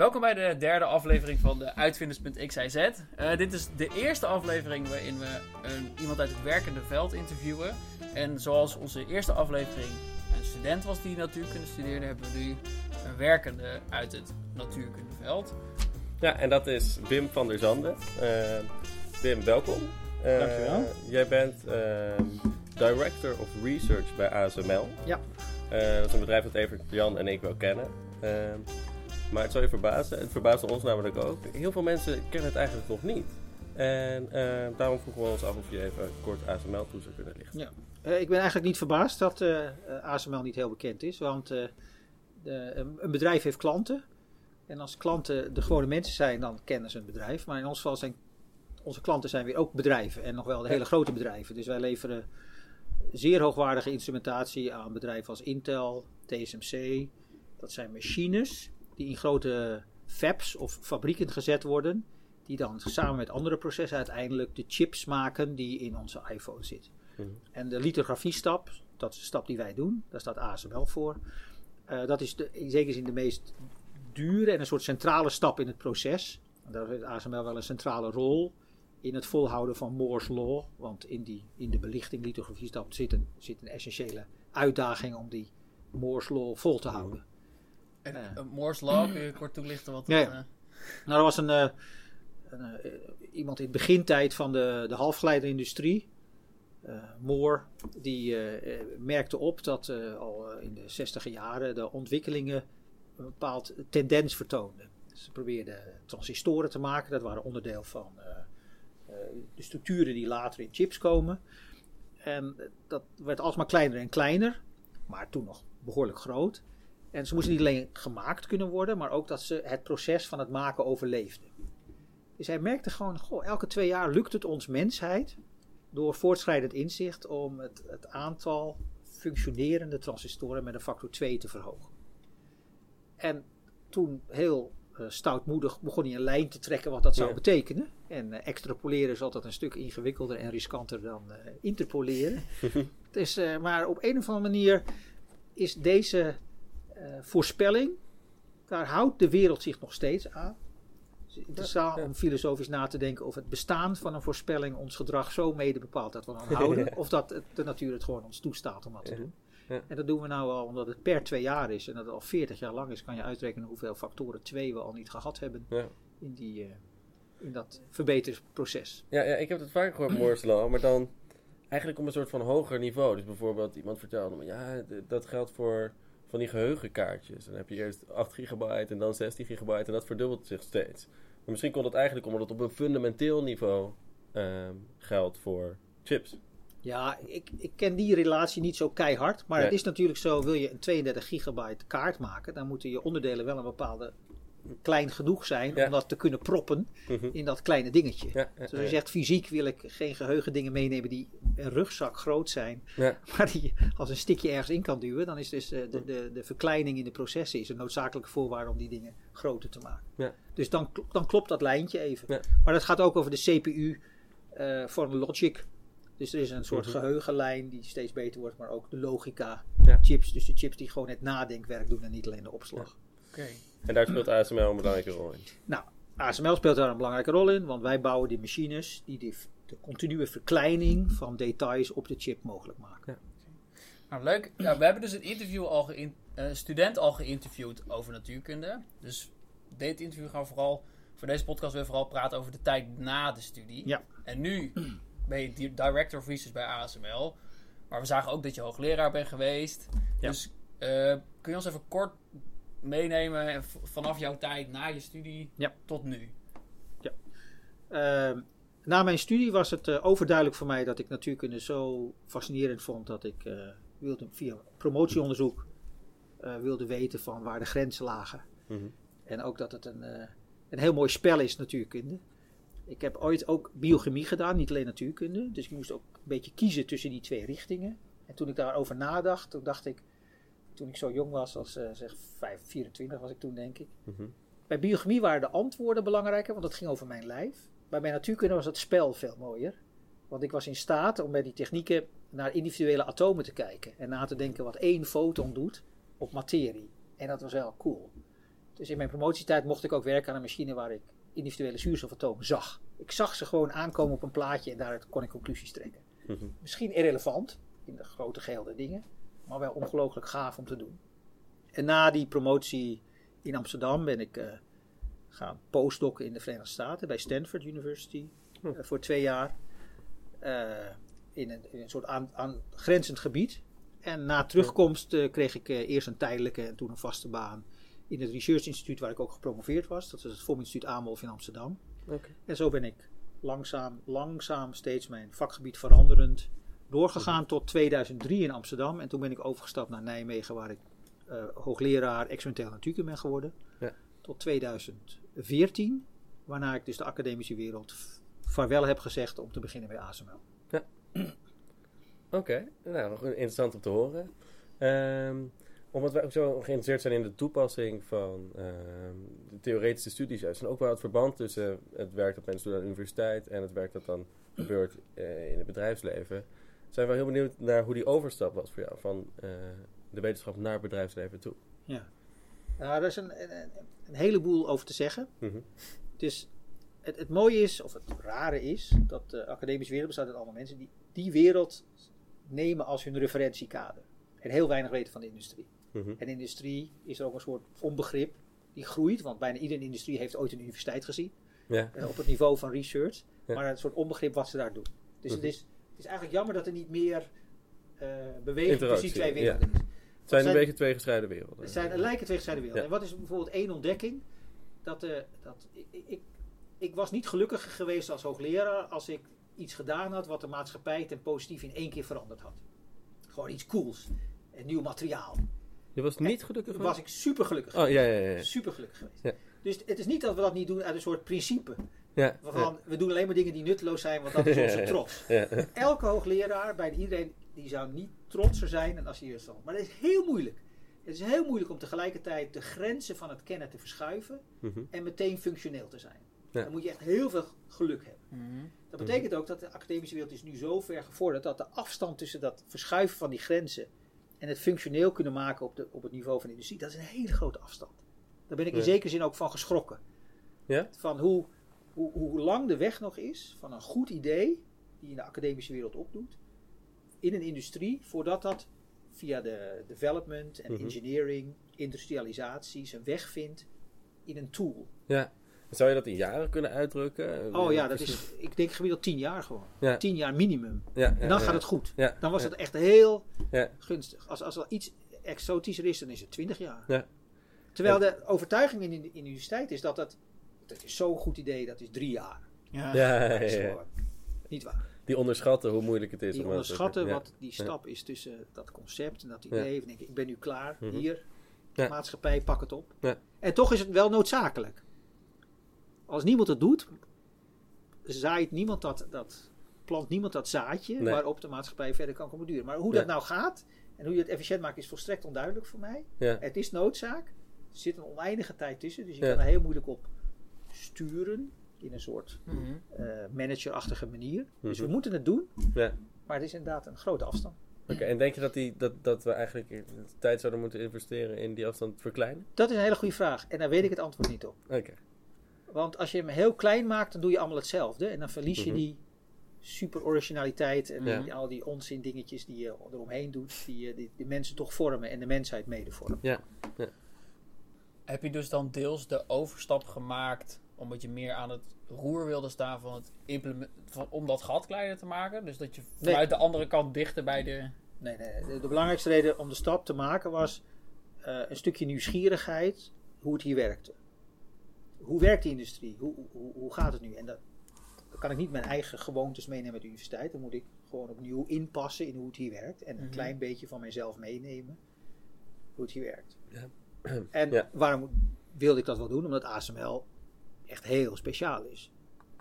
Welkom bij de derde aflevering van de Uitvinders.xyz. Uh, dit is de eerste aflevering waarin we een, iemand uit het werkende veld interviewen. En zoals onze eerste aflevering een student was die natuurkunde studeerde, hebben we nu een werkende uit het natuurkundeveld. Ja, en dat is Wim van der Zanden. Uh, Wim, welkom. Uh, Dankjewel. Jij bent ehm, Director of Research bij ASML. Ja. dat is een bedrijf dat even Jan en ik wel kennen. Maar het zou je verbazen, het verbaasde ons namelijk ook. Heel veel mensen kennen het eigenlijk nog niet. En uh, daarom vroegen we ons af of je even kort ASML toe zou kunnen lichten. Ja. Uh, ik ben eigenlijk niet verbaasd dat uh, ASML niet heel bekend is. Want de, een bedrijf heeft klanten. En als klanten de gewone mensen zijn, dan kennen ze een bedrijf. Maar in ons geval zijn onze klanten zijn weer ook bedrijven. En nog wel de hele grote bedrijven. Dus wij leveren zeer hoogwaardige instrumentatie aan bedrijven als Intel, TSMC. Dat zijn machines die in grote fabs of fabrieken gezet worden. Die dan samen met andere processen uiteindelijk de chips maken die in onze iPhone zitten. Mhm. En de lithografiestap, dat is de stap die wij doen, daar staat ASML voor. Uh, dat is de, in zekere zin de meest dure en een soort centrale stap in het proces. daar heeft ASML wel een centrale rol in het volhouden van Moore's Law. Want in, die, in de belichting, lithografiestap, zit een, zit een essentiële uitdaging om die Moore's Law vol te houden. En, uh, Moore's Law, kun je kort toelichten wat ja, ja. Uh... Nou, er was een, uh, een iemand in het begintijd van de, de halfgeleiderindustrie, Moore, die merkte op dat al in de zestiger jaren de ontwikkelingen een bepaald tendens vertoonden. Ze probeerden transistoren te maken, dat waren onderdeel van de structuren die later in chips komen. En dat werd alsmaar kleiner en kleiner, maar toen nog behoorlijk groot. En ze moesten niet alleen gemaakt kunnen worden, maar ook dat ze het proces van het maken overleefden. Dus hij merkte gewoon, goh, elke twee jaar lukt het ons mensheid door voortschrijdend inzicht om het, het aantal functionerende transistoren met een factor 2 te verhogen. En toen heel uh, stoutmoedig begon hij een lijn te trekken wat dat zou betekenen. En uh, extrapoleren is altijd een stuk ingewikkelder en riskanter dan uh, interpoleren. dus, maar op een of andere manier is deze voorspelling, daar houdt de wereld zich nog steeds aan. Het is interessant om filosofisch na te denken of het bestaan van een voorspelling ons gedrag zo mede bepaalt dat we aan houden. Of dat het, de natuur het gewoon ons toestaat om dat te doen. Ja. En dat doen we nou al omdat het per twee jaar is en dat het al 40 jaar lang is, kan je uitrekenen hoeveel factoren 2 we al niet gehad hebben ja. in, die, uh, in dat verbeterproces. Ja, ja, ik heb het vaak gehoord, Moore's Law, maar dan eigenlijk op een soort van hoger niveau. Dus bijvoorbeeld iemand vertelde me, ja, dat geldt voor van die geheugenkaartjes. Dan heb je eerst 8 gigabyte en dan 16 gigabyte en dat verdubbelt zich steeds. Maar misschien komt het eigenlijk omdat het op een fundamenteel niveau um, geldt voor chips. Ja, ik, ik ken die relatie niet zo keihard. Maar het is natuurlijk zo, wil je een 32 gigabyte kaart maken, dan moeten je onderdelen wel een bepaalde klein genoeg zijn om dat te kunnen proppen mhm. in dat kleine dingetje. Ja, dus als je zegt fysiek wil ik geen geheugendingen meenemen die een rugzak groot zijn, maar die als een stikje ergens in kan duwen, dan is dus uh, de, de, de verkleining in de processen is een noodzakelijke voorwaarde om die dingen groter te maken. Dus dan, dan klopt dat lijntje even. Maar dat gaat ook over de CPU uh, voor logic dus er is een soort mhm. geheugenlijn die steeds beter wordt, maar ook de logica chips. Dus de chips die gewoon het nadenkwerk doen en niet alleen de opslag. Oké. En daar speelt ASML een belangrijke rol in? Nou, ASML speelt daar een belangrijke rol in, want wij bouwen die machines die de, de continue verkleining van details op de chip mogelijk maken. Ja. Nou, leuk. Ja, we hebben dus een interview al een student al geïnterviewd over natuurkunde. Dus dit interview gaan we vooral, voor deze podcast weer vooral praten over de tijd na de studie. Ja. En nu ben je Director of Research bij ASML. Maar we zagen ook dat je hoogleraar bent geweest. Dus uh, kun je ons even kort meenemen vanaf jouw tijd na je studie tot nu? Ja. Uh, na mijn studie was het uh, overduidelijk voor mij dat ik natuurkunde zo fascinerend vond dat ik uh, wilde via promotieonderzoek wilde weten van waar de grenzen lagen. Mm -hmm. En ook dat het een, een heel mooi spel is, natuurkunde. Ik heb ooit ook biochemie gedaan, niet alleen natuurkunde. Dus ik moest ook een beetje kiezen tussen die twee richtingen. En toen ik daarover nadacht, toen dacht ik, toen ik zo jong was, als uh, zeg 5, 24 was ik toen denk ik. Mhm. Bij biochemie waren de antwoorden belangrijker, want dat ging over mijn lijf. Maar bij natuurkunde was het spel veel mooier. Want ik was in staat om bij die technieken naar individuele atomen te kijken. En na te denken wat één foton doet op materie. En dat was wel cool. Dus in mijn promotietijd mocht ik ook werken aan een machine waar ik individuele zuurstofatomen zag. Ik zag ze gewoon aankomen op een plaatje en daaruit kon ik conclusies trekken. Mhm. Misschien irrelevant in de grote gehelde dingen, maar wel ongelooflijk gaaf om te doen. En na die promotie in Amsterdam ben ik eh, gaan postdocken in de Verenigde Staten bij Stanford University Hm. eh, voor twee jaar. Eh, in, een, in een soort aan, aangrenzend gebied. En na terugkomst kreeg ik eerst een tijdelijke en toen een vaste baan in het Research Instituut waar ik ook gepromoveerd was. Dat is het FOM Instituut Aamhof in Amsterdam. En zo ben ik langzaam, langzaam steeds mijn vakgebied veranderend doorgegaan tot 2003 in Amsterdam. En toen ben ik overgestapt naar Nijmegen waar ik eh, hoogleraar experimentele natuurkunde ben geworden. Ja. Tot 2014, waarna ik dus de academische wereld vaarwel heb gezegd om te beginnen bij ASML. Oké, nou, interessant om te horen. Ehm, omdat wij ook zo geïnteresseerd zijn in de toepassing van ehm, de theoretische studies juist. En ook wel het verband tussen het werk dat mensen doen aan de universiteit en het werk dat dan gebeurt eh, in het bedrijfsleven. Zijn we heel benieuwd naar hoe die overstap was voor jou van eh, de wetenschap naar het bedrijfsleven toe. Ja. Nou, daar is een, een, heleboel over te zeggen. Mhm. Dus het, het mooie is, of het rare is, dat de academische wereld bestaat uit allemaal mensen die die wereld nemen als hun referentiekader. En heel weinig weten van de industrie. Mhm. En industrie is er ook een soort onbegrip die groeit, want bijna iedere industrie heeft ooit een universiteit gezien. Ja, eh, op het niveau van research. Ja. Maar een soort onbegrip wat ze daar doen. Dus Mhm. het, is, het is eigenlijk jammer dat er niet meer eh beweging tussen die twee ja. werelden is. het zijn een beetje twee gescheiden werelden. Het zijn, er lijken twee gescheiden werelden. En wat is bijvoorbeeld één ontdekking? Dat, eh, dat ik, ik, ik was niet gelukkiger geweest als hoogleraar als ik iets gedaan had wat de maatschappij ten positief in één keer veranderd had. Gewoon iets cools. Een nieuw materiaal. Je was niet gelukkig Toen was ik super gelukkig Oh, ja, ja, ja. ja. Super gelukkig geweest. Ja. Dus het is niet dat we dat niet doen uit een soort principe. Ja. We doen alleen maar dingen die nutteloos zijn, want dat is onze trots. ja. Elke hoogleraar, bijna iedereen, die zou niet trotser zijn dan als hij hier stond. Maar dat is heel moeilijk. Het is heel moeilijk om tegelijkertijd de grenzen van het kennen te verschuiven Mhm. en meteen functioneel te zijn. Ja. Dan moet je echt heel veel geluk hebben. Mhm. Dat betekent ook dat de academische wereld is nu zo ver gevorderd dat de afstand tussen dat verschuiven van die grenzen en het functioneel kunnen maken op, de, op het niveau van de industrie, dat is een hele grote afstand. Daar ben ik in Ja. zekere zin ook van geschrokken. Ja? Van hoe, hoe, hoe lang de weg nog is van een goed idee die je in de academische wereld opdoet, in een industrie, voordat dat via de development en Mhm. engineering, industrialisatie zijn weg vindt in een tool. ja. Zou je dat in jaren kunnen uitdrukken? Oh ja, dat is, ik denk gemiddeld tien jaar gewoon. Ja. Tien jaar minimum. Ja, En dan gaat het goed. Ja, Dan was het echt heel gunstig. Als, als er iets exotischer is, dan is het 20 jaar. Ja. Terwijl de overtuiging in in de universiteit is dat dat, dat is zo'n goed idee, dat is drie jaar. Ja. Ja, ja, niet waar. Die onderschatten hoe moeilijk het is. Die om te onderschatten wat die stap is tussen dat concept en dat idee. Ja. En denk ik, ik ben nu klaar, Mhm. hier, Ja. maatschappij, pak het op. Ja. En toch is het wel noodzakelijk. Als niemand het doet, zaait niemand dat, dat plant niemand dat zaadje Nee. waarop de maatschappij verder kan komen duren. Maar hoe Ja. dat nou gaat en hoe je het efficiënt maakt is volstrekt onduidelijk voor mij. Ja. Het is noodzaak. Er zit een oneindige tijd tussen, dus je Ja. kan er heel moeilijk op sturen in een soort Mhm. eh, managerachtige manier. Dus Mhm. we moeten het doen, Ja. maar het is inderdaad een grote afstand. Oké, en denk je dat, die, dat, dat we eigenlijk de tijd zouden moeten investeren in die afstand verkleinen? Dat is een hele goede vraag en daar weet ik het antwoord niet op. Oké. Want als je hem heel klein maakt, dan doe je allemaal hetzelfde. En dan verlies je Mhm. die super originaliteit en Ja. die- al die onzin dingetjes die je eromheen doet, die, eh, die, die mensen toch vormen en de mensheid mede vormen. Ja. Heb je dus dan deels de overstap gemaakt omdat je meer aan het roer wilde staan van het implement, van, om dat gat kleiner te maken? Dus dat je vanuit de andere kant dichter bij de... Nee, nee. De, de belangrijkste reden om de stap te maken was eh, een stukje nieuwsgierigheid hoe het hier werkte. Hoe werkt de industrie? Hoe, hoe, hoe gaat het nu? En dat, dan kan ik niet mijn eigen gewoontes meenemen met de universiteit. Dan moet ik gewoon opnieuw inpassen in hoe het hier werkt. En een Mhm. klein beetje van mijzelf meenemen hoe het hier werkt. Ja. En Ja. waarom wilde ik dat wel doen? Omdat ASML echt heel speciaal is.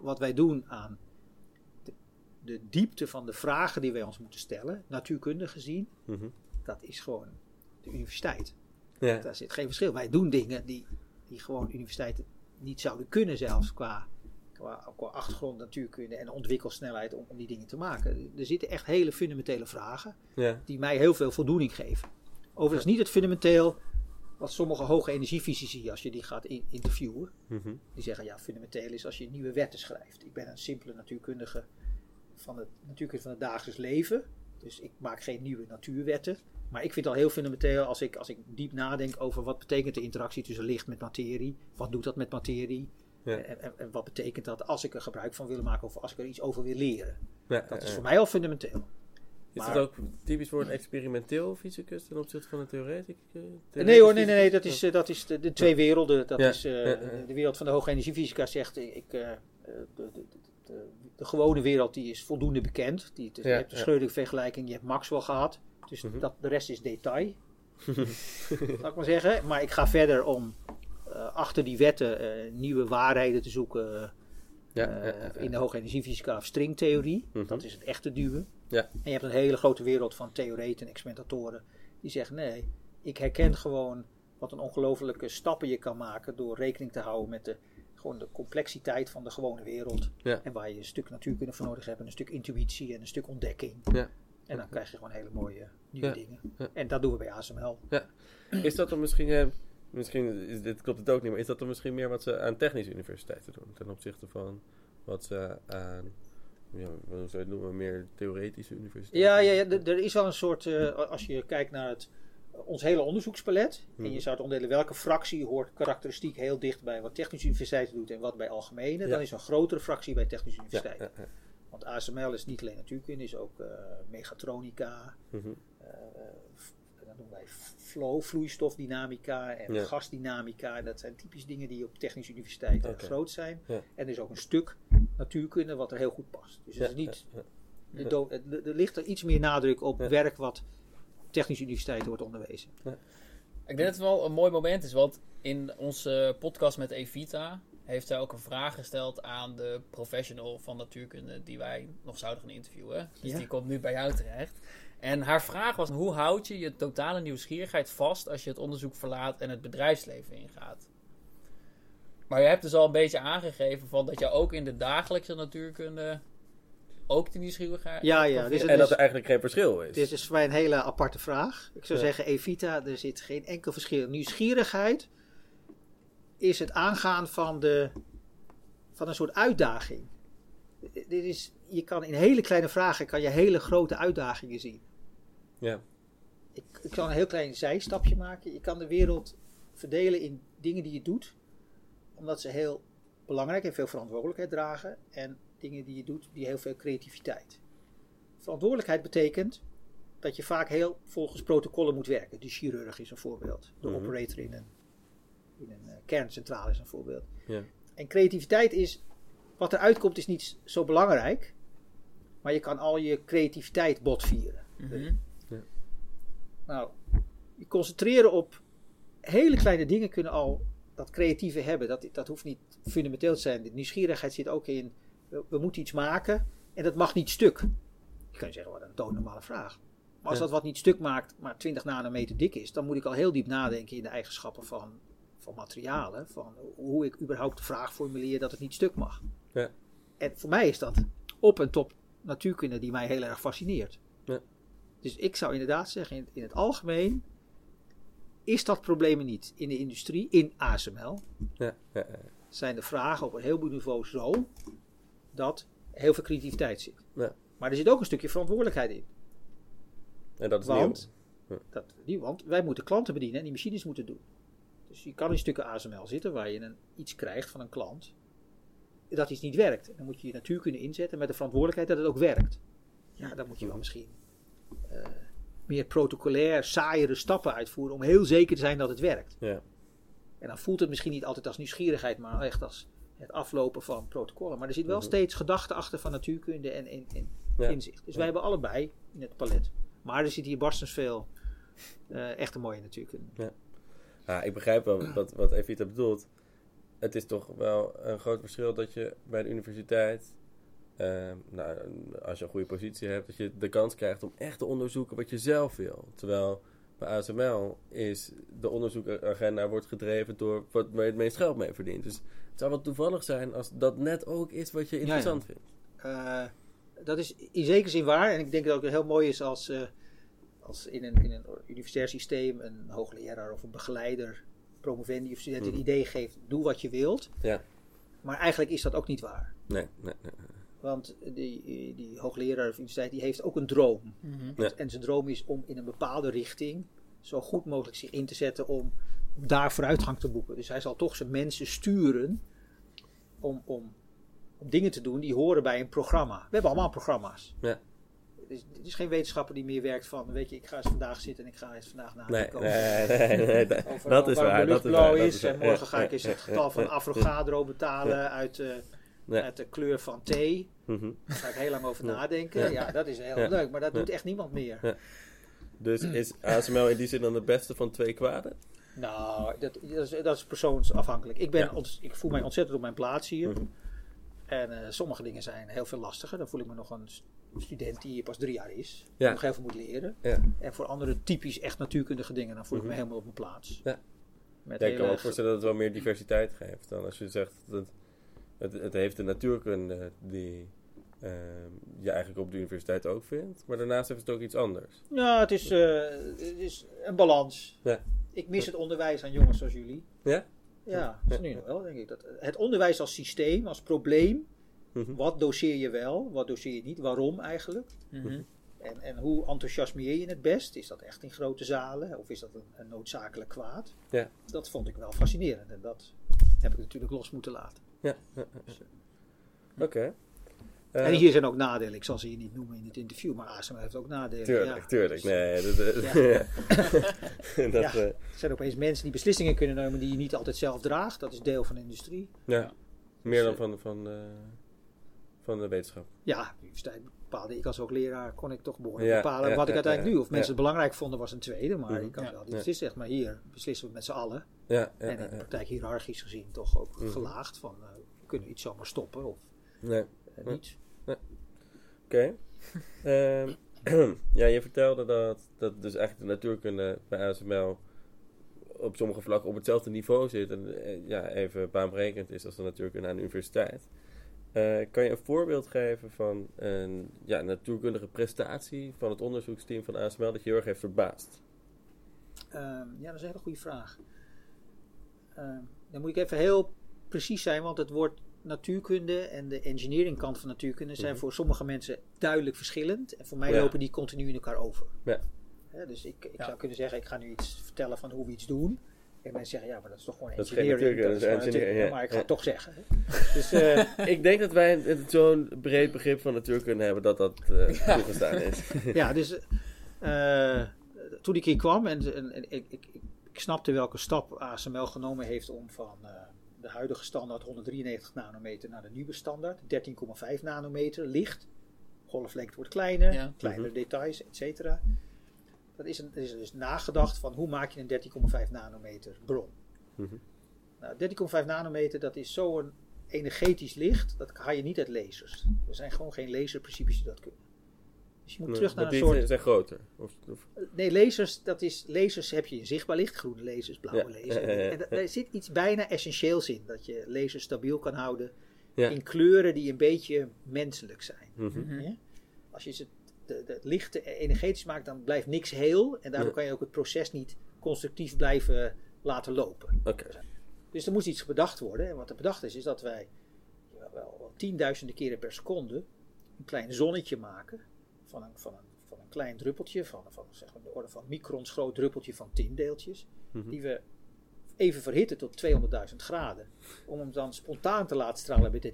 Wat wij doen aan de, de diepte van de vragen die wij ons moeten stellen, natuurkundig gezien, Mhm. dat is gewoon de universiteit. Ja. Daar zit geen verschil. Wij doen dingen die, die gewoon universiteiten niet zouden kunnen, zelfs qua, qua, qua achtergrond natuurkunde en ontwikkelsnelheid om, om die dingen te maken. Er zitten echt hele fundamentele vragen Ja. die mij heel veel voldoening geven. Overigens niet het fundamenteel wat sommige hoge energiefysici, als je die gaat in- interviewen, Mhm. die zeggen ja, fundamenteel is als je nieuwe wetten schrijft. Ik ben een simpele natuurkundige van het natuurkunde van het dagelijks leven. Dus ik maak geen nieuwe natuurwetten. Maar ik vind het al heel fundamenteel als ik, als ik diep nadenk over wat betekent de interactie tussen licht met materie. Wat doet dat met materie? Ja. En, en, en wat betekent dat als ik er gebruik van wil maken of als ik er iets over wil leren? Ja, Dat is voor mij al fundamenteel. Is maar- dat ook typisch voor een experimenteel fysicus ten opzichte van een theoretic? eh, Nee hoor, nee, nee, nee, dat is, eh, dat is de, de twee werelden. Dat Ja, is eh, de wereld van de hoge energiefysica zegt, ik, de, de, de, de, gewone wereld die is voldoende bekend. Die, Ja, je hebt de ja. Schrödinger vergelijking, je hebt Maxwell gehad. Dus Mhm. dat, de rest is detail, zal ik maar zeggen. Maar ik ga verder om achter die wetten nieuwe waarheden te zoeken. ja. in de hoge energiefysica of stringtheorie. Mhm. Dat is het echte duwen. Ja. En je hebt een hele grote wereld van theoreten en experimentatoren die zeggen nee, ik herken gewoon wat een ongelofelijke stappen je kan maken door rekening te houden met de, gewoon de complexiteit van de gewone wereld. Ja. En waar je een stuk natuurkunde voor nodig hebt en een stuk intuïtie en een stuk ontdekking. Ja. En dan krijg je gewoon hele mooie nieuwe Ja. dingen. En dat doen we bij ASML. Is dat dan misschien, eh, misschien is, dit klopt het ook niet, maar is dat dan misschien meer wat ze aan technische universiteiten doen ten opzichte van wat ze aan, ja, hoe zou je het noemen, meer theoretische universiteiten? Ja, ja, ja er is wel een soort, eh, als je kijkt naar het, ons hele onderzoekspalet. En Mhm. je zou het onderdelen welke fractie hoort karakteristiek heel dicht bij wat technische universiteiten doet en wat bij algemene. Ja. Dan is een grotere fractie bij technische universiteiten. ja. Want ASML is niet alleen natuurkunde, is ook eh, mechatronica. Mhm. eh, noemen wij flow, vloeistofdynamica en Ja. gasdynamica. Dat zijn typisch dingen die op technische universiteiten groot zijn. Ja. En er is ook een stuk natuurkunde wat er heel goed past. Dus Ja, het is niet er ligt er iets meer nadruk op Ja. werk wat op technische universiteiten wordt onderwezen. Ik denk dat het wel een mooi moment is, want in onze podcast met Evita heeft zij ook een vraag gesteld aan de professional van natuurkunde die wij nog zouden gaan interviewen. Dus Ja. die komt nu bij jou terecht. En haar vraag was: hoe houd je je totale nieuwsgierigheid vast als je het onderzoek verlaat en het bedrijfsleven ingaat? Maar je hebt dus al een beetje aangegeven van dat je ook in de dagelijkse natuurkunde ook die nieuwsgierigheid. Ja, ja, dus En dat is- er eigenlijk geen verschil is. Dit is voor mij een hele aparte vraag. Ik zou Ja. zeggen, Evita, er zit geen enkel verschil. Nieuwsgierigheid is het aangaan van, de, van een soort uitdaging. Dit is, je kan in hele kleine vragen kan je hele grote uitdagingen zien. Ja, Ik, ik zal een heel klein zijstapje maken. Je kan de wereld verdelen in dingen die je doet, omdat ze heel belangrijk en veel verantwoordelijkheid dragen. En dingen die je doet die heel veel creativiteit. Verantwoordelijkheid betekent dat je vaak heel volgens protocollen moet werken. De chirurg is een voorbeeld. De Mhm. operator in een, in een eh, kerncentrale is een voorbeeld. ja. En creativiteit is, wat eruit komt is niet zo belangrijk, maar je kan al je creativiteit botvieren. Mhm. Nou, je concentreren op hele kleine dingen kunnen al dat creatieve hebben. Dat, dat hoeft niet fundamenteel te zijn. De nieuwsgierigheid zit ook in, we, we moeten iets maken en dat mag niet stuk. Je kan zeggen, wat een doodnormale vraag. Maar als Ja. dat wat niet stuk maakt, maar 20 nanometer dik is, dan moet ik al heel diep nadenken in de eigenschappen van, van materialen. Van hoe ik überhaupt de vraag formuleer dat het niet stuk mag. Ja. En voor mij is dat op en top natuurkunde die mij heel erg fascineert. Ja. Dus ik zou inderdaad zeggen, in, in het algemeen is dat probleem niet. In de industrie, in ASML, Ja, zijn de vragen op een heleboel niveaus zo dat heel veel creativiteit zit. Maar er zit ook een stukje verantwoordelijkheid in. En dat is Want, nieuw. dat, want wij moeten klanten bedienen en die machines moeten doen. Dus je kan in stukken ASML zitten waar je een, iets krijgt van een klant dat iets niet werkt. Dan moet je je natuurkunde inzetten met de verantwoordelijkheid dat het ook werkt. Ja, dan moet je wel misschien eh, meer protocolair, saaiere stappen uitvoeren om heel zeker te zijn dat het werkt. Ja, En dan voelt het misschien niet altijd als nieuwsgierigheid, maar echt als het aflopen van protocollen. Maar er zit wel Mhm. steeds gedachte achter van natuurkunde en, en, en ja. inzicht. Dus wij hebben allebei in het palet. Maar er zit hier barstens veel eh echt een mooie natuurkunde. Ja, ik begrijp wel wat, wat Evita bedoelt. Het is toch wel een groot verschil dat je bij de universiteit, eh, nou, als je een goede positie hebt, dat je de kans krijgt om echt te onderzoeken wat je zelf wil. Terwijl bij ASML is de onderzoekagenda wordt gedreven door wat, waar je het meest geld mee verdient. Dus het zou wel toevallig zijn als dat net ook is wat je interessant vindt. Eh, dat is in zekere zin waar. En ik denk dat het ook heel mooi is als, eh, als in een, in een universitair systeem een hoogleraar of een begeleider, promovendi of student een Mhm. idee geeft, doe wat je wilt. Ja. Maar eigenlijk is dat ook niet waar. Nee, nee, nee. Want die, die hoogleraar of universiteit die heeft ook een droom. Mhm. Ja. En zijn droom is om in een bepaalde richting zo goed mogelijk zich in te zetten om daar vooruitgang te boeken. Dus hij zal toch zijn mensen sturen om, om, om dingen te doen die horen bij een programma. We hebben allemaal programma's. Ja. Het is, het is geen wetenschapper die meer werkt van, weet je, ik ga eens vandaag zitten en ik ga eens vandaag Nee, nadenken nee, over, nee, nee, dat- over dat is waar. Dat is blauw waar. dat is. is En waar. morgen ga ik eens het getal van ja, Avogadro betalen uit, eh, Ja. uit de kleur van thee. Mhm. Daar ga ik heel lang over nadenken. Ja. Ja, dat is heel Ja. leuk, maar dat doet echt niemand meer. Dus is ASML in die zin dan de beste van twee kwaden? Nou, dat, dat, is, dat is persoonsafhankelijk. Ik, ben Ja. ont- ik voel mij ontzettend op mijn plaats hier. Mhm. En eh, sommige dingen zijn heel veel lastiger. Dan voel ik me nog een st- student die hier pas drie jaar is. Ja. Nog heel veel moet leren. Ja. En voor andere typisch echt natuurkundige dingen, dan voel ik Mhm. me helemaal op mijn plaats. Ja. Met Ja, ik kan me ook voorstellen dat het wel meer diversiteit geeft dan als je zegt dat het, het heeft de natuurkunde die ehm, je eigenlijk op de universiteit ook vindt, maar daarnaast heeft het ook iets anders. Ja, het is, eh, het is een balans. Ja. Ik mis het onderwijs aan jongens zoals jullie. Ja? Ja, dat is nu nog wel, denk ik. Dat, het onderwijs als systeem, als probleem. Mhm. Wat doseer je wel, wat doseer je niet, waarom eigenlijk? Mhm. En, en hoe enthousiasmeer je het best? Is dat echt in grote zalen of is dat een, een noodzakelijk kwaad? Ja. Dat vond ik wel fascinerend en dat heb ik natuurlijk los moeten laten. Ja. ja, ja, ja. Eh, en hier zijn ook nadelen. Ik zal ze hier niet noemen in het interview, maar ASML heeft ook nadelen. Tuurlijk, ja. tuurlijk. Dus, Nee, dat, dat, dat, Ja. eh, Er zijn opeens mensen die beslissingen kunnen nemen die je niet altijd zelf draagt. Dat is deel van de industrie. ja. Meer dan eh, van, van, eh, van de wetenschap. Ja, de universiteit bepaalde ik als hoogleraar kon ik toch behoorlijk Ja, bepalen ja, wat ik uiteindelijk ja, doe. Of mensen het belangrijk vonden was een tweede, maar Mhm. ik kan Ja. wel die Ja. beslissen. Echt, maar hier beslissen we met z'n allen. Ja, ja, en in de praktijk hiërarchisch gezien toch ook Mhm. gelaagd van eh, kunnen we iets zomaar stoppen of Nee. Niet. Oké. Ehm, ja, je vertelde dat, dat dus eigenlijk de natuurkunde bij ASML op sommige vlakken op hetzelfde niveau zit. En eh, ja, even baanbrekend is als de natuurkunde aan de universiteit. Eh, kan je een voorbeeld geven van een ja, natuurkundige prestatie van het onderzoeksteam van ASML dat je heel erg heeft verbaasd? Ehm, ja, dat is een hele goede vraag. Ehm, dan moet ik even heel precies zijn, want het woord natuurkunde en de engineering kant van natuurkunde zijn Mhm. voor sommige mensen duidelijk verschillend. En voor mij Ja. lopen die continu in elkaar over. Ja. Hè, dus ik, ik Ja. zou kunnen zeggen, ik ga nu iets vertellen van hoe we iets doen. En mensen zeggen, ja, maar dat is toch gewoon Dat is geen engineering. natuurkunde, dat is engineering. Maar ik ga Ja. het toch zeggen. Dus eh, Ik denk dat wij zo'n breed begrip van natuurkunde hebben dat dat eh, toegestaan is. ja, dus eh, toen ik hier kwam en, en, en ik, ik, ik, ik snapte welke stap ASML genomen heeft om van eh, de huidige standaard 193 nanometer naar de nieuwe standaard 13,5 nanometer licht. Golflengte wordt kleiner, Ja. kleinere Mhm. details, et cetera. Dat is, een, is dus nagedacht van hoe maak je een 13,5 nanometer bron. Mhm. Nou, 13,5 nanometer, dat is zo'n energetisch licht, dat haal je niet uit lasers. Er zijn gewoon geen laserprincipes die dat kunnen. Dus je moet terug naar een soort... zijn groter. Of, of, Nee, lasers, dat is, lasers heb je in zichtbaar licht, groene lasers, blauwe Ja, lasers. En daar zit iets bijna essentieels in, dat je lasers stabiel kan houden ja. in kleuren die een beetje menselijk zijn. Mhm. Mhm. Ja? Als je ze de, de, het licht energetisch maakt, dan blijft niks heel en daardoor Ja. kan je ook het proces niet constructief blijven laten lopen. Oké. Dus er moest iets bedacht worden. En wat er bedacht is, is dat wij wel tienduizenden keren per seconde een klein zonnetje maken. Van een, van een, van een klein druppeltje, van, van zeg maar de orde van microns groot druppeltje van tindeeltjes. Mhm. Die we even verhitten tot 200.000 graden. Om hem dan spontaan te laten stralen bij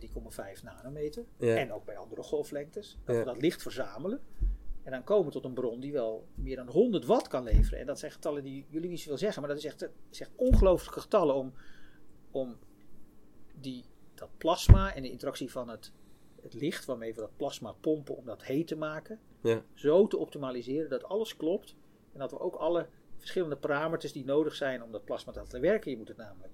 13,5 nanometer. Ja. En ook bij andere golflengtes. Dat Ja. we dat licht verzamelen. En dan komen we tot een bron die wel meer dan 100 watt kan leveren. En dat zijn getallen die jullie niet zoveel zeggen. Maar dat is echt, is echt ongelooflijke getallen om, om die, dat plasma en de interactie van het, het licht waarmee we dat plasma pompen om dat heet te maken. Ja. Zo te optimaliseren dat alles klopt. En dat we ook alle verschillende parameters die nodig zijn om dat plasma te laten werken. Je moet het namelijk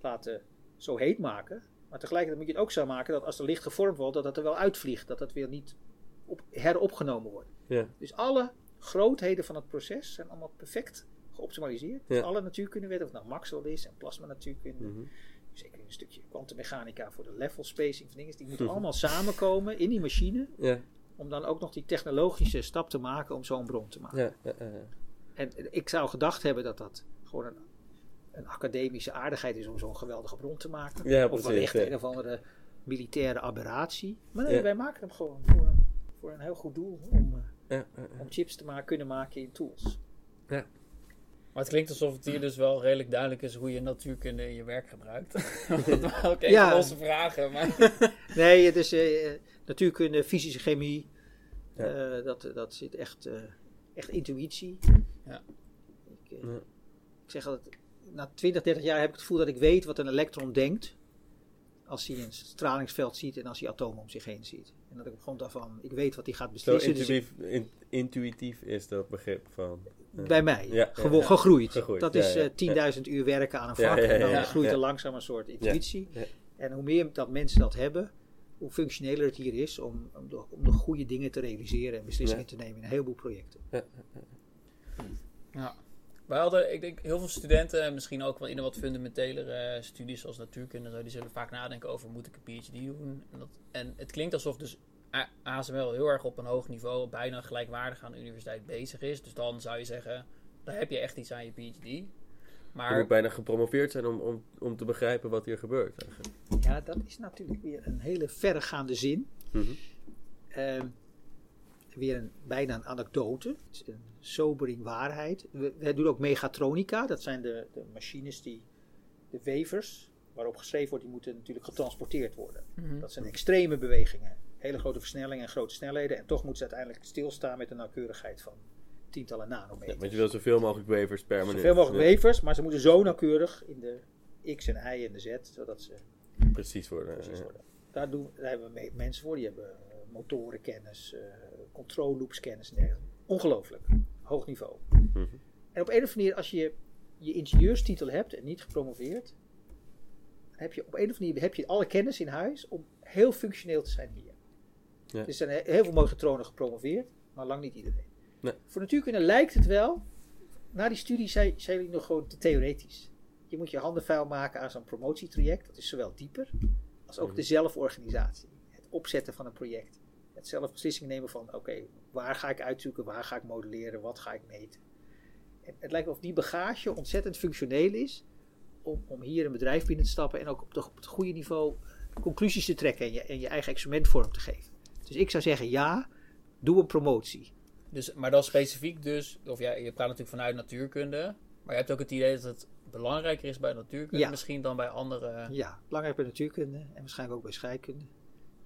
laten zo heet maken. Maar tegelijkertijd moet je het ook zo maken dat als er licht gevormd wordt, dat dat er wel uitvliegt. Dat dat weer niet op, heropgenomen wordt. Ja. Dus alle grootheden van het proces zijn allemaal perfect geoptimaliseerd. Dus Ja. alle natuurkundewetten, of het nou Maxwell is en plasma natuurkunde. Mhm. Zeker een stukje kwantummechanica voor de level spacing van dingen. Die moeten allemaal samenkomen in die machine. Ja. om dan ook nog die technologische stap te maken om zo'n bron te maken. Ja, ja, ja, ja. En ik zou gedacht hebben dat dat gewoon een, een academische aardigheid is om zo'n geweldige bron te maken. Ja, of wellicht ja. een of andere militaire aberratie. Maar nee, Ja. wij maken hem gewoon voor een, voor een heel goed doel om, Ja, ja, ja. om chips te maken, kunnen maken in tools. Maar het klinkt alsof het hier dus wel redelijk duidelijk is hoe je natuurkunde in je werk gebruikt. dat waren ook Ja. onze vragen. Maar... Nee, het is eh, natuurkunde, fysische chemie. Ja. eh, dat, dat zit echt, eh, echt intuïtie. Ja. Ik, eh, Ja. ik zeg altijd, na 20, 30 jaar heb ik het gevoel dat ik weet wat een elektron denkt. Als hij een stralingsveld ziet en als hij atomen om zich heen ziet. En dat ik op grond daarvan, ik weet wat hij gaat Zo beslissen. Dus ik- intuïtief, in- intuïtief is dat begrip van. Ja. bij mij, Ja, ja, gewo- ja. gegroeid. Gegroeid, Dat ja, is ja, eh, 10.000 uur werken aan een Ja, vak ja, ja, en dan groeit ja. er langzaam een soort intuïtie. Ja. En hoe meer dat mensen dat hebben, hoe functioneler het hier is om, om, de, om de goede dingen te realiseren en beslissingen te nemen in een heleboel projecten. Ja. Wij hadden, ik denk, heel veel studenten, en misschien ook wel in de wat fundamentelere eh, studies zoals natuurkunde, die zullen vaak nadenken over moet ik een PhD doen. En, dat, en het klinkt alsof dus ASML heel erg op een hoog niveau, bijna gelijkwaardig aan de universiteit bezig is. Dus dan zou je zeggen, dan heb je echt iets aan je PhD. Je Maar moet bijna gepromoveerd zijn om, om, om te begrijpen wat hier gebeurt. Eigenlijk. Ja, dat is natuurlijk weer een hele verregaande zin. Mhm. Ehm, weer een, bijna een anekdote. Het is een sobering waarheid. We, we doen ook megatronica. Dat zijn de, de machines die, de wevers, waarop geschreven wordt, die moeten natuurlijk getransporteerd worden. Mhm. Dat zijn extreme bewegingen. Hele grote versnellingen en grote snelheden. En toch moeten ze uiteindelijk stilstaan met een nauwkeurigheid van tientallen Ja, nanometers. want je wil zoveel mogelijk wafers per minuut. Zoveel mogelijk Ja, wevers, maar ze moeten zo nauwkeurig in de x en y en de z, zodat ze Precies worden. precies ja. worden. Daar, doen, daar hebben we me- mensen voor, die hebben eh, motorenkennis, eh control loops kennis en dergelijke. Ongelooflijk, hoog niveau. Mhm. En op een of andere manier, als je je ingenieurstitel hebt en niet gepromoveerd, heb je op een of andere manier heb je alle kennis in huis om heel functioneel te zijn hier. Ja. Er zijn he- heel veel mooie tronen gepromoveerd, maar lang niet iedereen. Nee. Voor natuurkunde lijkt het wel, na die studie zijn, zijn jullie nog gewoon te theoretisch. Je moet je handen vuil maken aan zo'n promotietraject, dat is zowel dieper als ook Mhm. de zelforganisatie. Het opzetten van een project. Het zelf beslissingen nemen van, oké, waar ga ik uitzoeken, waar ga ik modelleren, wat ga ik meten. En het lijkt of die bagage ontzettend functioneel is om, om hier een bedrijf binnen te stappen en ook op, de, op het goede niveau conclusies te trekken en je, en je eigen experiment vorm te geven. Dus ik zou zeggen, ja, doe een promotie. Dus, maar dan specifiek dus, of ja, je praat natuurlijk vanuit natuurkunde, maar je hebt ook het idee dat het belangrijker is bij natuurkunde Ja. misschien dan bij andere... Ja, belangrijk bij natuurkunde en waarschijnlijk ook bij scheikunde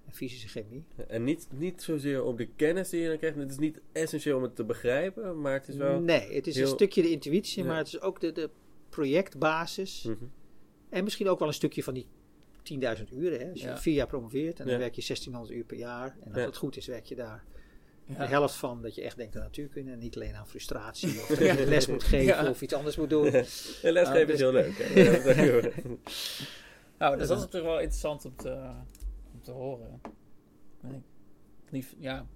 en fysische chemie. En niet, niet zozeer om de kennis die je dan krijgt. Het is niet essentieel om het te begrijpen, maar het is wel... Nee, het is een stukje de intuïtie, Ja. maar het is ook de, de projectbasis. Mhm. En misschien ook wel een stukje van die 10.000 uren. Hè? Als je vier jaar promoveert en dan werk je 1600 uur per jaar. En als het goed is, werk je daar Ja. de helft van dat je echt denkt aan natuurkunde. En niet alleen aan frustratie of dat je les moet geven Ja. of iets anders moet doen. En lesgeven dus- is heel leuk. dat Nou, dus dat is natuurlijk wel interessant om te, om te horen. Ik niet, ja,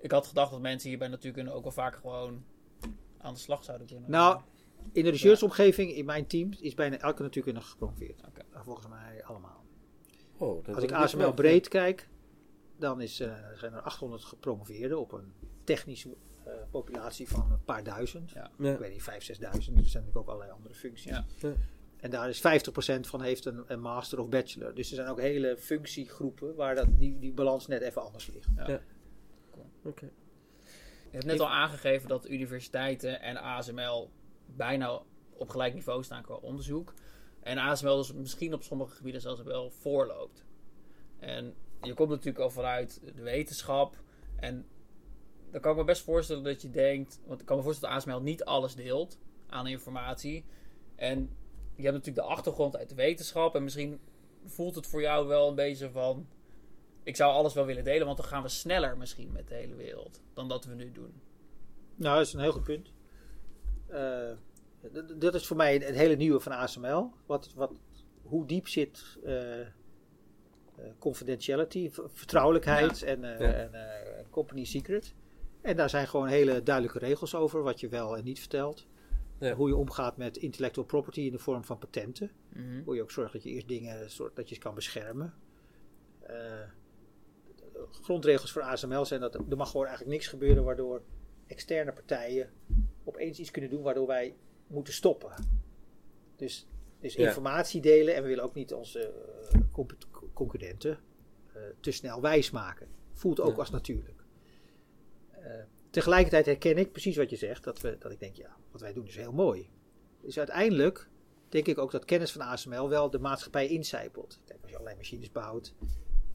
ik had gedacht dat mensen hier bij natuurkunde ook wel vaak gewoon aan de slag zouden kunnen. Nou, in de researchomgeving, in mijn team, is bijna elke natuurkundige gepromoveerd. Oké. Volgens mij allemaal. Oh, dat Als ik ASML breed kijk, dan is, eh, zijn er 800 gepromoveerden op een technische eh, populatie van een paar duizend. Ja. Ja. Ik weet niet, 5.000, 6.000. Er zijn natuurlijk ook allerlei andere functies. Ja. Ja. En daar is 50% van heeft een, een master of bachelor. Dus er zijn ook hele functiegroepen waar dat, die, die balans net even anders ligt. Oké. Je hebt net al aangegeven dat universiteiten en ASML bijna op gelijk niveau staan qua onderzoek. En ASML dus misschien op sommige gebieden zelfs wel voorloopt. En je komt natuurlijk al vanuit de wetenschap. En dan kan ik me best voorstellen dat je denkt... Want ik kan me voorstellen dat ASML niet alles deelt aan informatie. En je hebt natuurlijk de achtergrond uit de wetenschap. En misschien voelt het voor jou wel een beetje van... Ik zou alles wel willen delen, want dan gaan we sneller misschien met de hele wereld dan dat we nu doen. Nou, dat is een heel goed punt. Eh, dat is voor mij het hele nieuwe van ASML. Wat, wat, hoe diep zit eh, eh, confidentiality, vertrouwelijkheid en, eh, Ja. en company secret. En daar zijn gewoon hele duidelijke regels over wat je wel en niet vertelt. Ja. Hoe je omgaat met intellectual property in de vorm van patenten. Mhm. Hoe je ook zorgt dat je eerst dingen soort, dat je ze kan beschermen. Grondregels voor ASML zijn dat er mag gewoon eigenlijk niks gebeuren waardoor externe partijen opeens iets kunnen doen waardoor wij moeten stoppen. Dus, dus Ja. informatie delen en we willen ook niet onze eh, concurrenten eh, te snel wijs maken. Voelt ook Ja. als natuurlijk. Eh, tegelijkertijd herken ik precies wat je zegt, dat, we, dat ik denk, ja, wat wij doen is heel mooi. Dus uiteindelijk denk ik ook dat kennis van ASML wel de maatschappij incijpelt. Kijk, als je allerlei machines bouwt,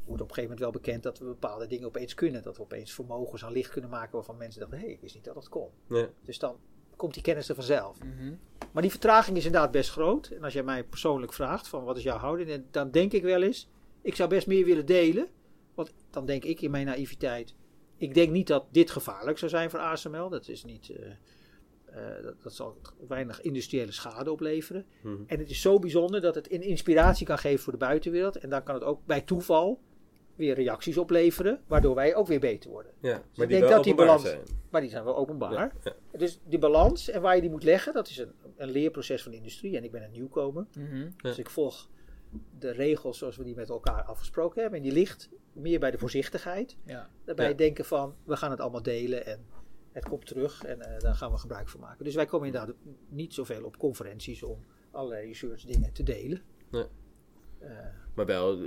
wordt op een gegeven moment wel bekend dat we bepaalde dingen opeens kunnen. Dat we opeens vermogens aan licht kunnen maken waarvan mensen dachten, hé, hey, ik wist niet dat dat kon. Ja. Dus dan komt die kennis er vanzelf. Mhm. Maar die vertraging is inderdaad best groot. En als jij mij persoonlijk vraagt van wat is jouw houding, dan denk ik wel eens, ik zou best meer willen delen. Want dan denk ik in mijn naïviteit, ik denk niet dat dit gevaarlijk zou zijn voor ASML. Dat is niet, eh, eh, dat, dat zal weinig industriële schade opleveren. Mhm. En het is zo bijzonder dat het een inspiratie kan geven voor de buitenwereld. En dan kan het ook bij toeval weer reacties opleveren, waardoor wij ook weer beter worden. Ja, maar ik die denk wel dat die balans- zijn. Maar die zijn wel openbaar. Ja, ja. Dus die balans en waar je die moet leggen, dat is een, een leerproces van de industrie. En ik ben een nieuwkomer. Mhm. Dus ik volg de regels zoals we die met elkaar afgesproken hebben. En die ligt meer bij de voorzichtigheid. Ja. Daarbij Ja. denken van, we gaan het allemaal delen en het komt terug en eh, daar gaan we gebruik van maken. Dus wij komen inderdaad niet zoveel op conferenties om allerlei research dingen te delen. Maar wel,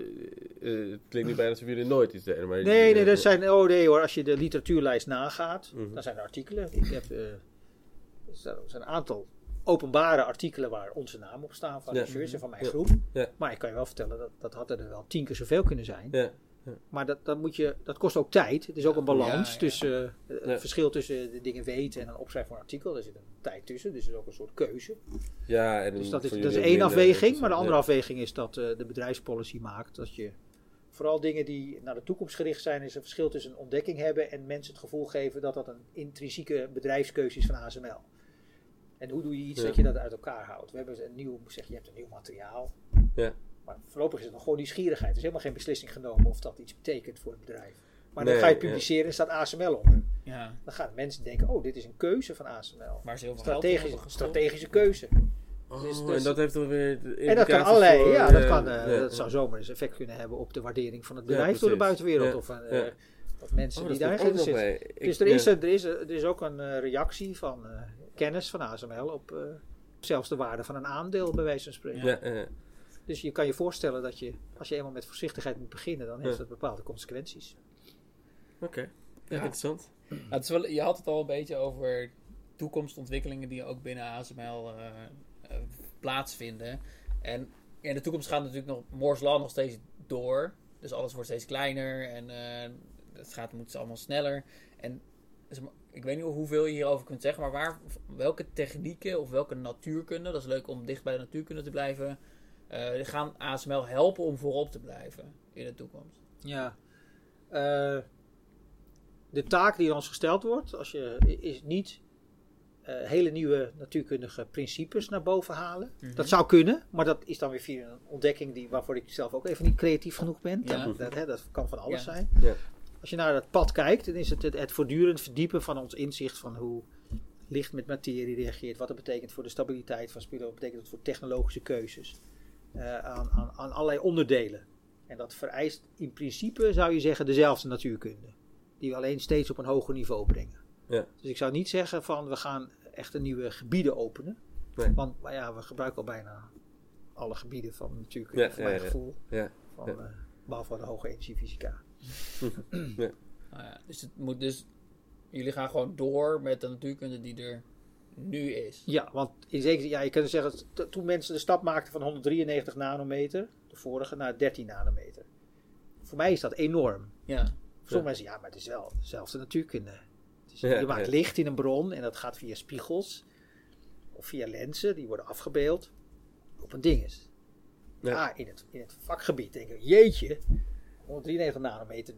eh, het klinkt nu bijna alsof jullie nooit iets deden. Maar nee, nee, dat zijn, oh nee hoor, als je de literatuurlijst nagaat, Mhm. dan zijn er artikelen. Ik heb, eh, er zijn een aantal openbare artikelen waar onze naam op staan van Ja. research en van mijn groep. Ja. Maar ik kan je wel vertellen, dat, dat had er wel tien keer zoveel kunnen zijn. Ja, Maar dat, dat, moet je, dat kost ook tijd. Het is ook een balans Ja, ja. tussen eh, het Ja. verschil tussen de dingen weten en een opschrijven van een artikel. Daar zit een tijd tussen, dus het is ook een soort keuze. ja en Dus dat is, dat is één afweging. Maar de andere Ja. afweging is dat eh, de bedrijfspolicy maakt dat je vooral dingen die naar de toekomst gericht zijn, is een verschil tussen een ontdekking hebben en mensen het gevoel geven dat dat een intrinsieke bedrijfskeuze is van ASML. En hoe doe je iets Ja. dat je dat uit elkaar houdt? We hebben een nieuw, zeg je hebt een nieuw materiaal. Ja. Maar voorlopig is het nog gewoon nieuwsgierigheid. Er is helemaal geen beslissing genomen of dat iets betekent voor het bedrijf. Maar dan ga je ja. publiceren en staat ASML onder. ja. Dan gaan mensen denken, oh, dit is een keuze van ASML. Maar ze heel Strategische, strategische keuze. Oh, Dus- en dus- dat heeft dan weer. En dat kan allerlei, voor, ja, dat, kan, eh, ja, dat ja. zou zomaar eens effect kunnen hebben op de waardering van het Ja, bedrijf door de buitenwereld. Ja, Of, eh, ja. of mensen Oh, die daar zitten. Ik- Dus er is, er, is, er is ook een eh, reactie van eh, kennis van ASML op eh, zelfs de waarde van een aandeel, bij wijze van spreken. Ja. Dus je kan je voorstellen dat je, als je eenmaal met voorzichtigheid moet beginnen, dan heeft Ja. dat bepaalde consequenties. Oké. Ja, Ja. interessant. Nou, het is wel, je had het al een beetje over toekomstontwikkelingen die ook binnen ASML eh, eh, plaatsvinden. En in de toekomst gaat natuurlijk nog Moore's Law nog steeds door. Dus alles wordt steeds kleiner en eh, het gaat, moet allemaal sneller. En ik weet niet hoeveel je hierover kunt zeggen, maar waar, welke technieken of welke natuurkunde, dat is leuk om dicht bij de natuurkunde te blijven, eh, gaan ASML helpen om voorop te blijven in de toekomst? Ja. Eh, de taak die ons gesteld wordt, als je, is niet eh, hele nieuwe natuurkundige principes naar boven halen. Mhm. Dat zou kunnen, maar dat is dan weer via een ontdekking die, waarvoor ik zelf ook even niet creatief genoeg ben. Ja. Dat, dat, hè, dat kan van alles Ja. zijn. Ja. Als je naar het pad kijkt, dan is het het, het voortdurend verdiepen van ons inzicht van hoe licht met materie reageert. Wat het betekent voor de stabiliteit van spullen. Wat betekent het voor technologische keuzes. Eh, aan, aan, aan allerlei onderdelen. En dat vereist in principe, zou je zeggen, dezelfde natuurkunde. Die we alleen steeds op een hoger niveau brengen. Ja. Dus ik zou niet zeggen van we gaan echt een nieuwe gebieden openen. Nee. Want maar ja, we gebruiken al bijna alle gebieden van natuurkunde, Ja, voor ja, mijn ja. gevoel. Ja. Van, Ja. eh, behalve de hoge energiefysica. Nou ja, dus het moet dus. Jullie gaan gewoon door met de natuurkunde die er nu is. Ja, want in zekere zin, ja, je kunt zeggen, toen mensen de stap maakten van 193 nanometer, de vorige, naar 13 nanometer. Voor mij is dat enorm. Ja. Voor sommige mensen, ja, maar het is wel dezelfde natuurkunde. Is, Ja, je maakt ja. licht in een bron en dat gaat via spiegels of via lenzen, die worden afgebeeld op een dinges. Ja. Ja, in, het, in het vakgebied denken we, jeetje, 193 nanometer,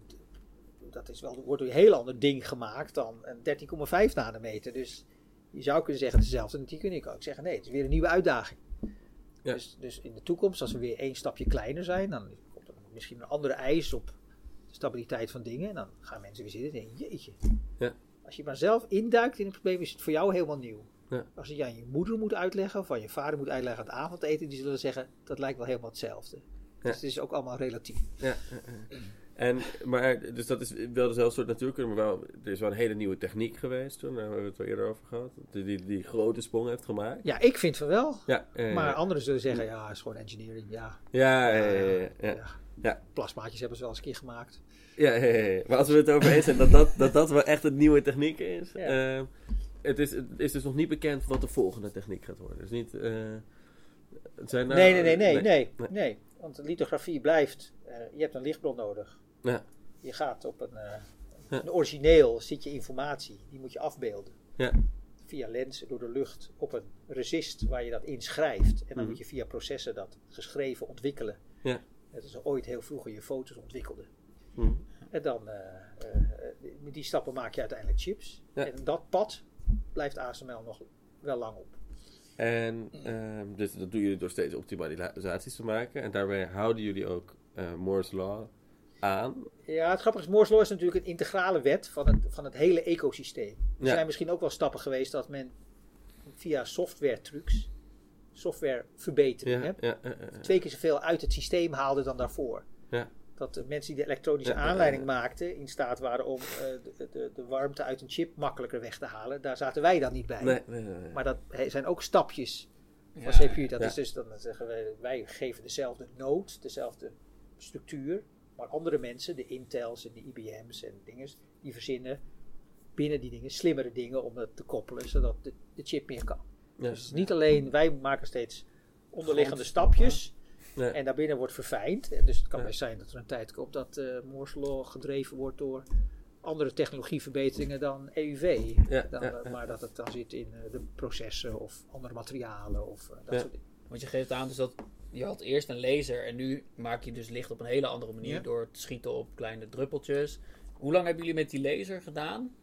dat is wel, wordt een heel ander ding gemaakt dan een 13,5 nanometer. Dus je zou kunnen zeggen, het is dezelfde natuurkunde. Je kan ook zeggen, nee, het is weer een nieuwe uitdaging. Ja. Dus, dus in de toekomst, als we weer één stapje kleiner zijn, dan komt er misschien een andere eis op de stabiliteit van dingen. En dan gaan mensen weer zitten en denken, jeetje. Ja. Als je maar zelf induikt in het probleem, is het voor jou helemaal nieuw. Ja. Als je aan je moeder moet uitleggen, of aan je vader moet uitleggen aan het avondeten, die zullen zeggen, dat lijkt wel helemaal hetzelfde. Dus het is ook allemaal relatief. Ja. En, maar, dus dat is wel dezelfde soort natuurkunde, maar wel, er is wel een hele nieuwe techniek geweest toen, daar hebben we het al eerder over gehad, die, die, die grote sprong heeft gemaakt. Ja, ik vind van wel. Ja, eh, Maar anderen zullen zeggen, ja, het is gewoon engineering. Ja, ja, ja, ja, ja, ja. ja. Ja. Plasmaatjes hebben ze wel eens een keer gemaakt. Ja, ja, ja, ja. maar als we het over eens zijn dat dat, dat dat wel echt een nieuwe techniek is. Ja. eh, het, is het is dus nog niet bekend wat de volgende techniek gaat worden. Dus niet... eh, het zijn nou- nee, nee, nee, nee, nee, nee. nee, Want lithografie blijft, eh, je hebt een lichtbron nodig. Ja. Je gaat op een, eh, een origineel, zit je informatie, die moet je afbeelden. Ja. Via lenzen door de lucht op een resist waar je dat inschrijft. En dan Mhm. moet je via processen dat geschreven ontwikkelen. Ja. Net als ooit heel vroeger je foto's ontwikkelde. Hm. En dan, met die stappen maak je uiteindelijk chips. Ja. En dat pad blijft ASML nog wel lang op. En ehm, dus dat doen jullie door steeds optimalisaties te maken. En daarbij houden jullie ook eh Moore's Law aan. Ja, het grappige is, Moore's Law is natuurlijk een integrale wet van het, van het hele ecosysteem. Er Ja. zijn misschien ook wel stappen geweest dat men via software trucs, software verbetering, Ja, hè, ja, ja, ja. twee keer zoveel uit het systeem haalde dan daarvoor. Ja. Dat de mensen die de elektronische Ja, ja, ja, aanleiding ja. maakten in staat waren om eh, de, de, de warmte uit een chip makkelijker weg te halen. Daar zaten wij dan niet bij. Nee, nee, nee, nee. Maar dat he- zijn ook stapjes van Ja, CPU. Dat ja. is dus, dan zeggen wij, wij geven dezelfde node, dezelfde structuur. Maar andere mensen, de Intels en de IBM's en dingen, die verzinnen binnen die dingen slimmere dingen om dat te koppelen, zodat de, de chip meer kan. Ja. Dus niet alleen, wij maken steeds onderliggende stapjes. En daarbinnen wordt verfijnd. En dus het kan Ja. best zijn dat er een tijd komt dat eh Moore's Law gedreven wordt door andere technologieverbeteringen dan EUV. Ja, Dan, ja, eh, ja. Maar dat het dan zit in eh, de processen of andere materialen of dat Ja. soort dingen. Want je geeft aan dus dat je had eerst een laser en nu maak je dus licht op een hele andere manier Ja. door te schieten op kleine druppeltjes. Hoe lang hebben jullie met die laser gedaan?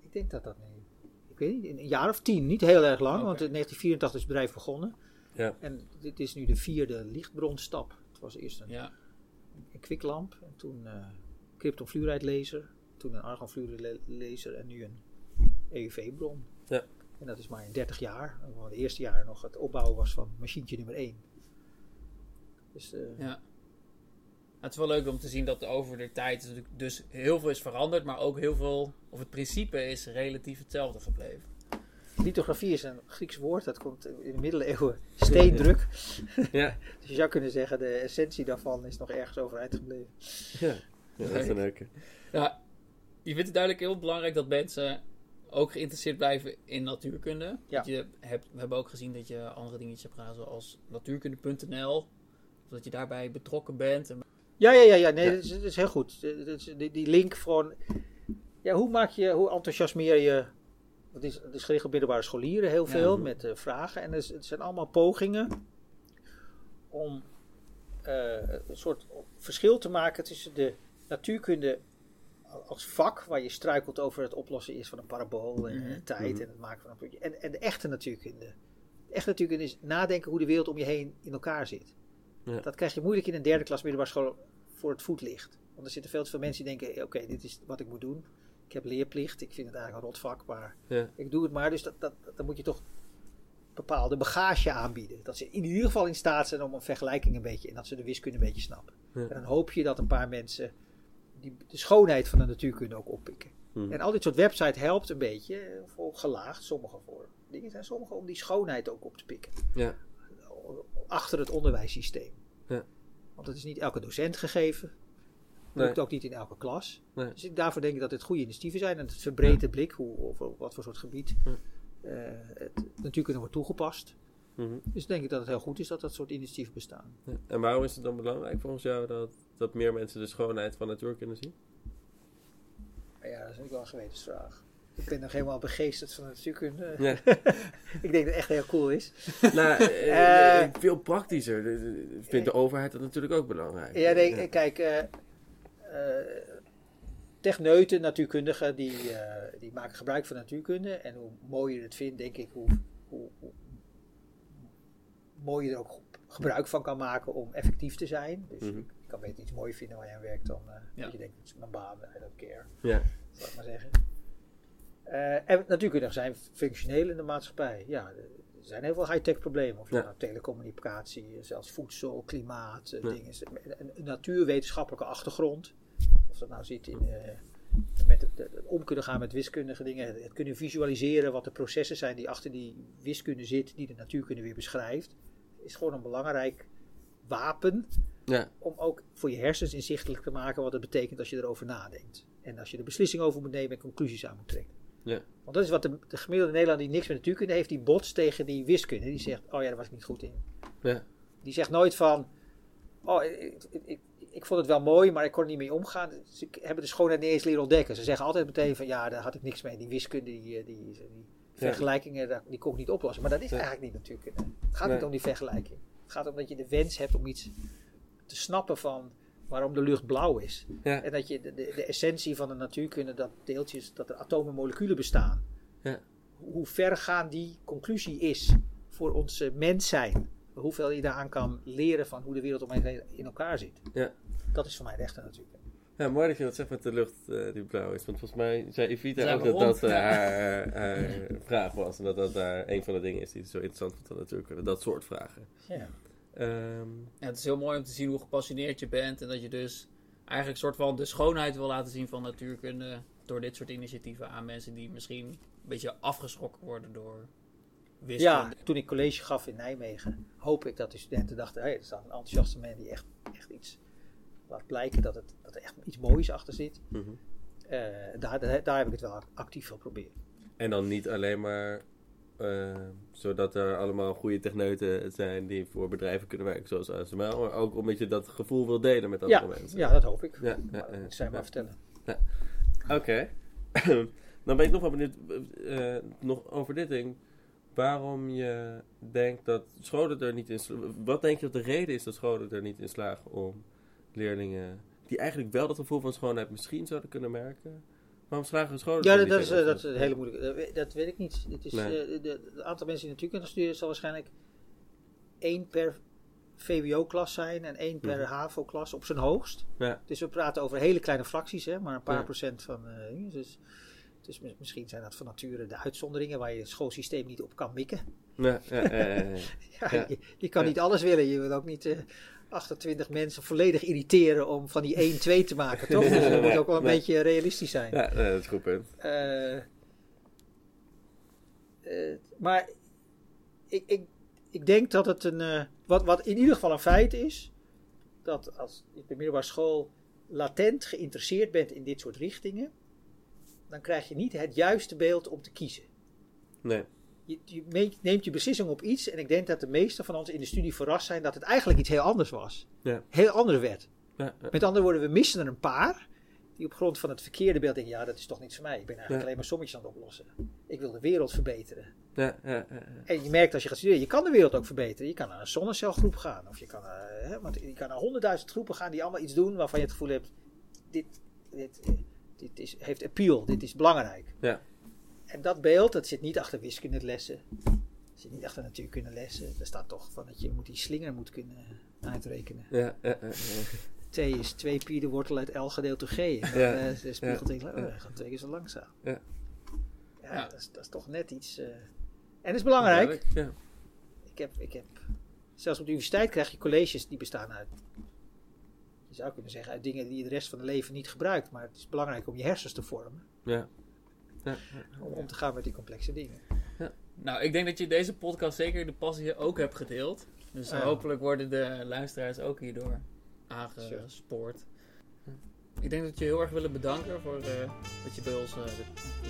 Ik denk dat dat nee. Ik weet niet, een jaar of tien, niet heel erg lang, want in 1984 is het bedrijf begonnen. Ja. En dit is nu de vierde lichtbronstap. Het was eerst een, Ja, een kwiklamp en toen eh kryptonfluoride laser, toen een argonfluoride laser en nu een EUV-bron. En dat is maar in 30 jaar. En Het eerste jaar nog het opbouwen was van machientje nummer 1. Dus eh, ja. Het is wel leuk om te zien dat over de tijd dus heel veel is veranderd, maar ook heel veel, of het principe is relatief hetzelfde gebleven. lithografie is een Grieks woord, dat komt in de middeleeuwen steendruk. Ja, Dus je zou kunnen zeggen, de essentie daarvan is nog ergens overeind gebleven. ja. ja dat is een leuke. Ja, je vindt het duidelijk heel belangrijk dat mensen ook geïnteresseerd blijven in natuurkunde. Ja. Je hebt, we hebben ook gezien dat je andere dingetjes hebt gedaan, zoals natuurkunde.nl. Dat je daarbij betrokken bent. En Ja, ja, ja, ja. nee, Ja. Dat, is, dat is heel goed. Is- die, die link van, ja, hoe maak je, hoe enthousiasmeer je, het is, het is gericht op middelbare scholieren heel veel, met eh, vragen. En het zijn allemaal pogingen om eh, een soort verschil te maken tussen de natuurkunde als vak, waar je struikelt over het oplossen is van een parabool en Mhm. eh, tijd Mhm. en het maken van een puntje. En, en de echte natuurkunde. De echte natuurkunde is nadenken hoe de wereld om je heen in elkaar zit. Ja. Dat krijg je moeilijk in een derde klas middelbare school voor het voetlicht. Want er zitten veel te veel mensen die denken, oké, dit is wat ik moet doen. Ik heb leerplicht, ik vind het eigenlijk een rotvak, maar Ja. ik doe het maar. Dus dat, dat, dan moet je toch bepaalde bagage aanbieden. Dat ze in ieder geval in staat zijn om een vergelijking een beetje, en dat ze de wiskunde een beetje snappen. Ja. En dan hoop je dat een paar mensen die, de schoonheid van de natuurkunde ook oppikken. Hm. En al dit soort websites helpt een beetje, eh, voor gelaagd, sommige voor dingen zijn sommige om die schoonheid ook op te pikken. Ja. Achter het onderwijssysteem. Ja. Want het is niet elke docent gegeven. Nee. Lukt ook niet in elke klas. Nee. Dus ik, daarvoor denk ik dat dit goede initiatieven zijn. En het verbreedt de blik, hoe, over wat voor soort gebied Ja. eh, het natuurkunde wordt toegepast. Mhm. Dus denk ik dat het heel goed is dat dat soort initiatieven bestaan. Ja. En waarom is het dan belangrijk volgens jou dat, dat meer mensen de schoonheid van natuurkunde zien? Maar ja, dat is natuurlijk wel een gewetensvraag. Ik ben nog helemaal begeesterd van de natuurkunde. Ja. ik denk dat het echt heel cool is. nou, eh, Eh. veel praktischer. Vindt de overheid dat natuurlijk ook belangrijk? Ja, nee, kijk, eh eh, techneuten, natuurkundigen, die, eh, die maken gebruik van natuurkunde. En hoe mooier je het vindt, denk ik, hoe, hoe, hoe mooi je er ook gebruik van kan maken om effectief te zijn. Dus Mhm. Kan beter iets moois vinden waar je aan werkt dan eh, Ja. dat je denkt, het is mijn baan, I don't care, Ja. zal ik maar zeggen. Eh, en natuurkundigen zijn functioneel in de maatschappij. Ja, er zijn heel veel high-tech problemen. Of Ja. nou, telecommunicatie, zelfs voedsel, klimaat, eh, Ja. dingen. Een, een natuurwetenschappelijke achtergrond. Of dat nou zit in eh, met om kunnen gaan met wiskundige dingen. Het kunnen visualiseren wat de processen zijn die achter die wiskunde zit, die de natuurkunde weer beschrijft. Is gewoon een belangrijk wapen Ja, om ook voor je hersens inzichtelijk te maken wat het betekent als je erover nadenkt. En als je er beslissing over moet nemen en conclusies aan moet trekken. Ja. Want dat is wat de, de gemiddelde Nederlander die niks met natuurkunde heeft, die botst tegen die wiskunde. Die zegt, oh ja, daar was ik niet goed in. ja, Die zegt nooit van, oh, ik, ik, ik, ik vond het wel mooi, maar ik kon er niet mee omgaan. Ze hebben de schoonheid niet eens leren ontdekken. Ze zeggen altijd meteen van, ja, daar had ik niks mee. Die wiskunde, die, eh, die, die vergelijkingen, daar- die kon ik niet oplossen. Maar dat is eigenlijk niet natuurkunde. Het gaat niet om die vergelijking. Het gaat om dat je de wens hebt om iets te snappen van waarom de lucht blauw is. ja, En dat je de, de, de essentie van de natuurkunde, dat deeltjes, dat er atomen en moleculen bestaan. Ja. Hoe vergaand die conclusie is voor ons eh, mens zijn. Hoeveel je daaraan kan leren van hoe de wereld om in elkaar zit. Ja. Dat is voor mij de echte natuurkunde. Ja, mooi dat je dat zegt met de lucht eh, die blauw is. Want volgens mij zei Evita Zijn ook dat rond? dat eh, haar, haar vraag was. En dat dat daar een van de dingen is die zo interessant vindt aan natuurkunde. Dat soort vragen. Ja. Ehm, Ja, het is heel mooi om te zien hoe gepassioneerd je bent. En dat je dus eigenlijk soort van de schoonheid wil laten zien van natuurkunde. Door dit soort initiatieven aan mensen die misschien een beetje afgeschrokken worden door wiskunde. ja, toen ik college gaf in Nijmegen, hoop ik dat de studenten dachten, hé, er staat een enthousiaste man die echt, echt iets laat blijken dat, het, dat er echt iets moois achter zit. mhm. Eh, daar, daar, daar heb ik het wel actief proberen. En dan niet alleen maar eh, zodat er allemaal goede techneuten zijn die voor bedrijven kunnen werken, zoals ASML. Maar ook omdat je dat gevoel wil delen met andere Ja, mensen. ja, dat hoop ik. Ja, ja, Maar ja, dat zij maar ja. vertellen. Oké. Dan ben ik nog wel benieuwd eh, nog over dit ding. Waarom je denkt dat scholen er niet in slagen. Wat denk je dat de reden is dat scholen er niet in slagen om leerlingen. die eigenlijk wel dat gevoel van schoonheid misschien zouden kunnen merken. Waarom slagen scholen Ja, er dat, is, eh, dat is een hele moeilijke. Dat, we- weet ik niet. Het is, Nee. eh, de, het aantal mensen die natuurkunde studeren zal waarschijnlijk één per VWO-klas zijn en één per Mhm. HAVO-klas op zijn hoogst. Ja, Dus we praten over hele kleine fracties, hè, maar een paar Ja. procent van. dingen. dus, dus mis- misschien zijn dat van nature de uitzonderingen waar je het schoolsysteem niet op kan mikken. ja, ja, ja, ja, ja. Ja, Ja. Je, je kan Ja. niet alles willen. Je wil ook niet 28 mensen volledig irriteren om van die 1-2 te maken, toch? Dus dat moet ook wel een beetje realistisch zijn. Ja, nee, dat is goed punt. Eh, eh, maar ik, ik, ik denk dat het een. eh, wat, wat in ieder geval een feit is. Dat als je op de middelbare school latent geïnteresseerd bent in dit soort richtingen. dan krijg je niet het juiste beeld om te kiezen. Nee. Je, neemt je beslissing op iets. en ik denk dat de meesten van ons in de studie verrast zijn dat het eigenlijk iets heel anders was. Ja. Heel anders werd. Ja, ja. Met andere woorden, we missen er een paar. die op grond van het verkeerde beeld denken: ja, dat is toch niets voor mij. Ik ben eigenlijk alleen maar sommetjes aan het oplossen. Ik wil de wereld verbeteren. En je merkt als je gaat studeren, je kan de wereld ook verbeteren. Je kan naar een zonnecelgroep gaan. Of je kan, naar, hè, want je kan naar honderdduizend groepen gaan die allemaal iets doen waarvan je het gevoel hebt: dit, dit, dit is, heeft appeal, dit is belangrijk. Ja. En dat beeld, dat zit niet achter wiskundelessen. Dat zit niet achter natuurkundelessen. Er staat toch van dat je moet die slinger moet kunnen uitrekenen. Ja, ja, ja, ja. T is 2 pi de wortel uit L gedeeld door G. En dan Ja. de spiegelt tegen, oh, gaat twee keer zo langzaam. Ja. Ja, Ja. Dat, is, dat is toch net iets. eh, En dat is belangrijk. Ja. Ik heb, ik heb, zelfs op de universiteit krijg je colleges die bestaan uit. Je zou kunnen zeggen uit dingen die je de rest van het leven niet gebruikt. Maar het is belangrijk om je hersens te vormen. Ja. Ja. Om om te gaan met die complexe dingen. Nou, ik denk dat je deze podcast zeker de passie ook hebt gedeeld. Dus hopelijk worden de luisteraars ook hierdoor aangespoord. Ik denk dat je heel erg willen bedanken voor eh, dat je bij ons eh,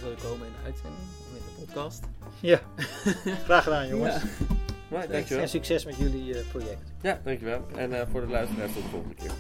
wilde komen in de uitzending, in de podcast. Ja, graag gedaan jongens. Ja. Maar, dankjewel. En succes met jullie eh, project. Ja, dankjewel. En eh, voor de luisteraars tot de volgende keer.